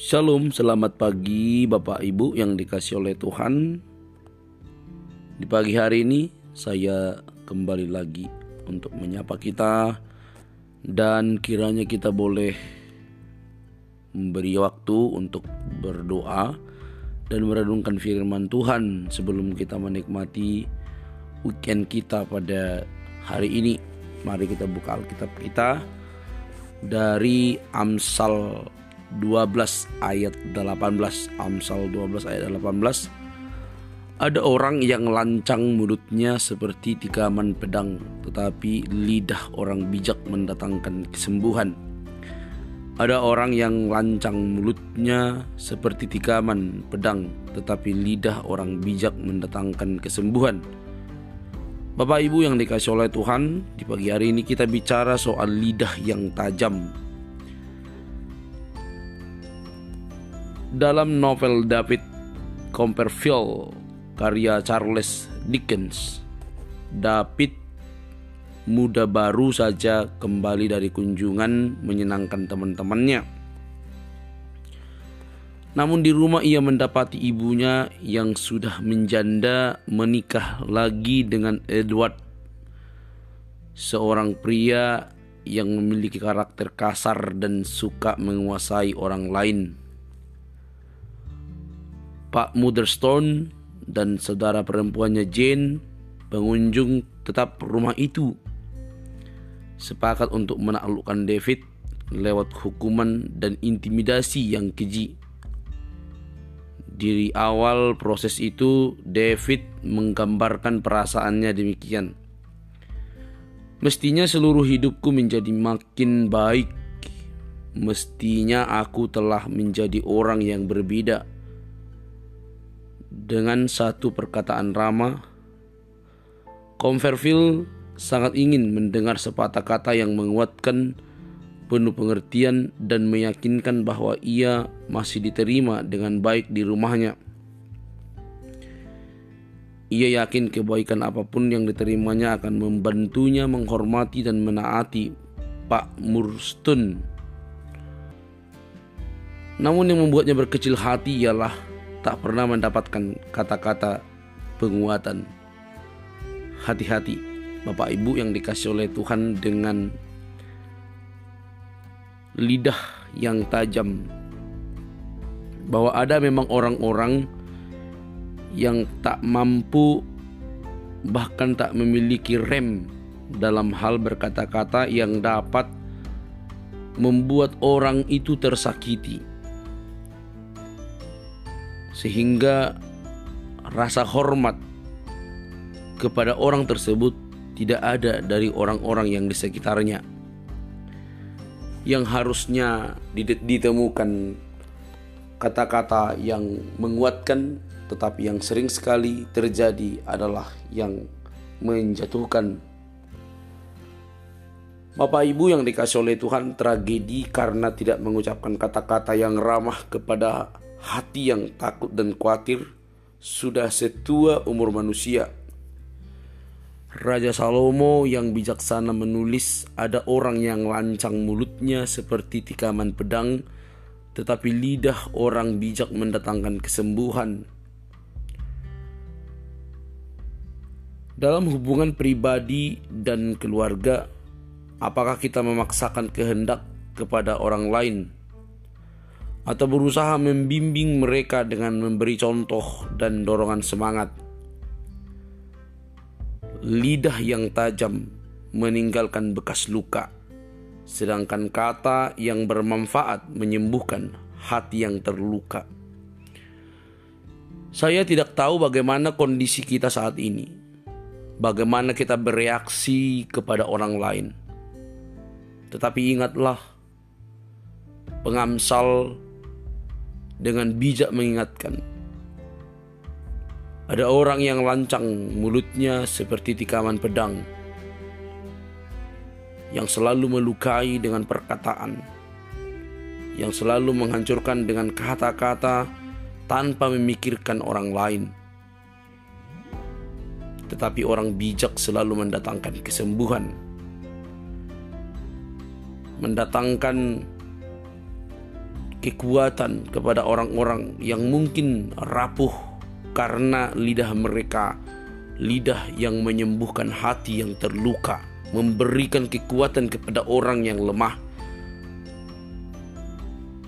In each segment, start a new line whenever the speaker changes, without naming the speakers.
Shalom, selamat pagi Bapak Ibu yang dikasih oleh Tuhan. Di pagi hari ini saya kembali lagi untuk menyapa kita dan kiranya kita boleh memberi waktu untuk berdoa dan merenungkan firman Tuhan sebelum kita menikmati weekend kita pada hari ini. Mari kita buka Alkitab kita dari Amsal 12 ayat 18 Amsal 12 ayat 18 Ada orang yang lancang mulutnya seperti tikaman pedang Tetapi lidah orang bijak mendatangkan kesembuhan. Ada orang yang lancang mulutnya seperti tikaman pedang Tetapi lidah orang bijak mendatangkan kesembuhan. Bapak Ibu yang dikasih oleh Tuhan, di pagi hari ini kita bicara soal lidah yang tajam. Dalam novel David Copperfield karya Charles Dickens, David muda baru saja kembali dari kunjungan menyenangkan teman-temannya. Namun di rumah ia mendapati ibunya yang sudah menjanda menikah lagi dengan Edward, seorang pria yang memiliki karakter kasar dan suka menguasai orang lain. Pak Motherstone dan saudara perempuannya Jane, pengunjung tetap rumah itu, sepakat untuk menaklukkan David lewat hukuman dan intimidasi yang keji. Di awal proses itu, David menggambarkan perasaannya demikian. Mestinya seluruh hidupku menjadi makin baik. Mestinya aku telah menjadi orang yang berbeda. Dengan satu perkataan ramah, Comferville sangat ingin mendengar sepatah kata yang menguatkan penuh pengertian dan meyakinkan bahwa ia masih diterima dengan baik di rumahnya. Ia yakin kebaikan apa pun yang diterimanya akan membantunya menghormati dan menaati Pak Murstun. Namun yang membuatnya berkecil hati ialah tak pernah mendapatkan kata-kata penguatan. Hati-hati Bapak Ibu yang dikasih oleh Tuhan dengan lidah yang tajam bahwa ada memang orang-orang yang tak mampu bahkan tak memiliki rem dalam hal berkata-kata yang dapat membuat orang itu tersakiti sehingga rasa hormat kepada orang tersebut tidak ada dari orang-orang yang di sekitarnya. Yang harusnya ditemukan kata-kata yang menguatkan tetapi yang sering sekali terjadi adalah yang menjatuhkan. Bapak Ibu yang dikasih oleh Tuhan tragedi karena tidak mengucapkan kata-kata yang ramah kepada hati yang takut dan khawatir sudah setua umur manusia Raja Salomo yang bijaksana menulis ada orang yang lancang mulutnya seperti tikaman pedang tetapi lidah orang bijak mendatangkan kesembuhan. Dalam hubungan pribadi dan keluarga, apakah kita memaksakan kehendak kepada orang lain atau berusaha membimbing mereka dengan memberi contoh dan dorongan semangat? lidah yang tajam meninggalkan bekas luka, sedangkan kata yang bermanfaat menyembuhkan hati yang terluka. Saya tidak tahu bagaimana kondisi kita saat ini, bagaimana kita bereaksi kepada orang lain, tetapi ingatlah, pengamsal dengan bijak mengingatkan ada orang yang lancang mulutnya seperti tikaman pedang yang selalu melukai dengan perkataan, yang selalu menghancurkan dengan kata-kata tanpa memikirkan orang lain. Tetapi orang bijak selalu mendatangkan kesembuhan, mendatangkan kekuatan kepada orang-orang yang mungkin rapuh karena lidah mereka, lidah yang menyembuhkan hati yang terluka, memberikan kekuatan kepada orang yang lemah.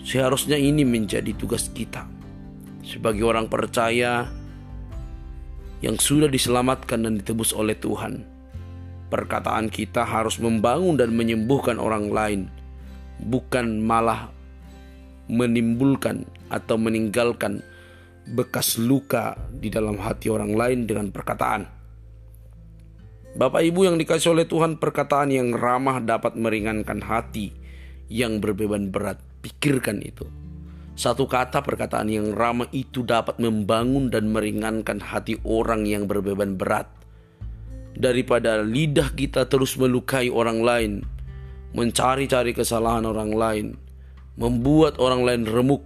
Seharusnya ini menjadi tugas kita sebagai orang percaya yang sudah diselamatkan dan ditebus oleh Tuhan. Perkataan kita harus membangun dan menyembuhkan orang lain, bukan malah menimbulkan atau meninggalkan bekas luka di dalam hati orang lain dengan perkataan. Bapak Ibu yang dikasih oleh Tuhan, perkataan yang ramah dapat meringankan hati yang berbeban berat. Pikirkan itu. Satu kata perkataan yang ramah itu dapat membangun dan meringankan hati orang yang berbeban berat. Daripada lidah kita terus melukai orang lain, mencari-cari kesalahan orang lain, membuat orang lain remuk,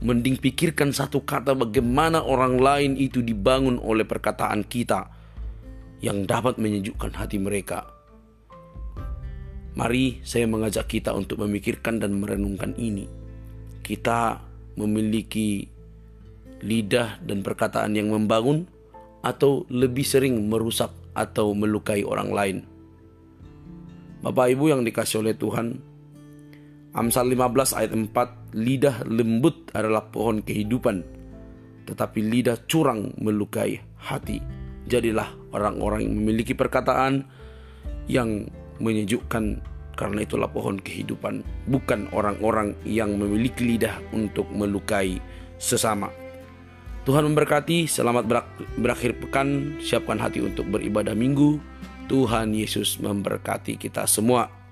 mending pikirkan satu kata bagaimana orang lain itu dibangun oleh perkataan kita yang dapat menyejukkan hati mereka. Mari saya mengajak kita untuk memikirkan dan merenungkan ini kita memiliki lidah dan perkataan yang membangun atau lebih sering merusak atau melukai orang lain. Bapak Ibu yang dikasih oleh Tuhan, Amsal 15 ayat 4, lidah lembut adalah pohon kehidupan, tetapi lidah curang melukai hati. Jadilah orang-orang yang memiliki perkataan yang menyejukkan karena itulah pohon kehidupan, bukan orang-orang yang memiliki lidah untuk melukai sesama. Tuhan memberkati, selamat berakhir pekan, siapkan hati untuk beribadah minggu. Tuhan Yesus memberkati kita semua.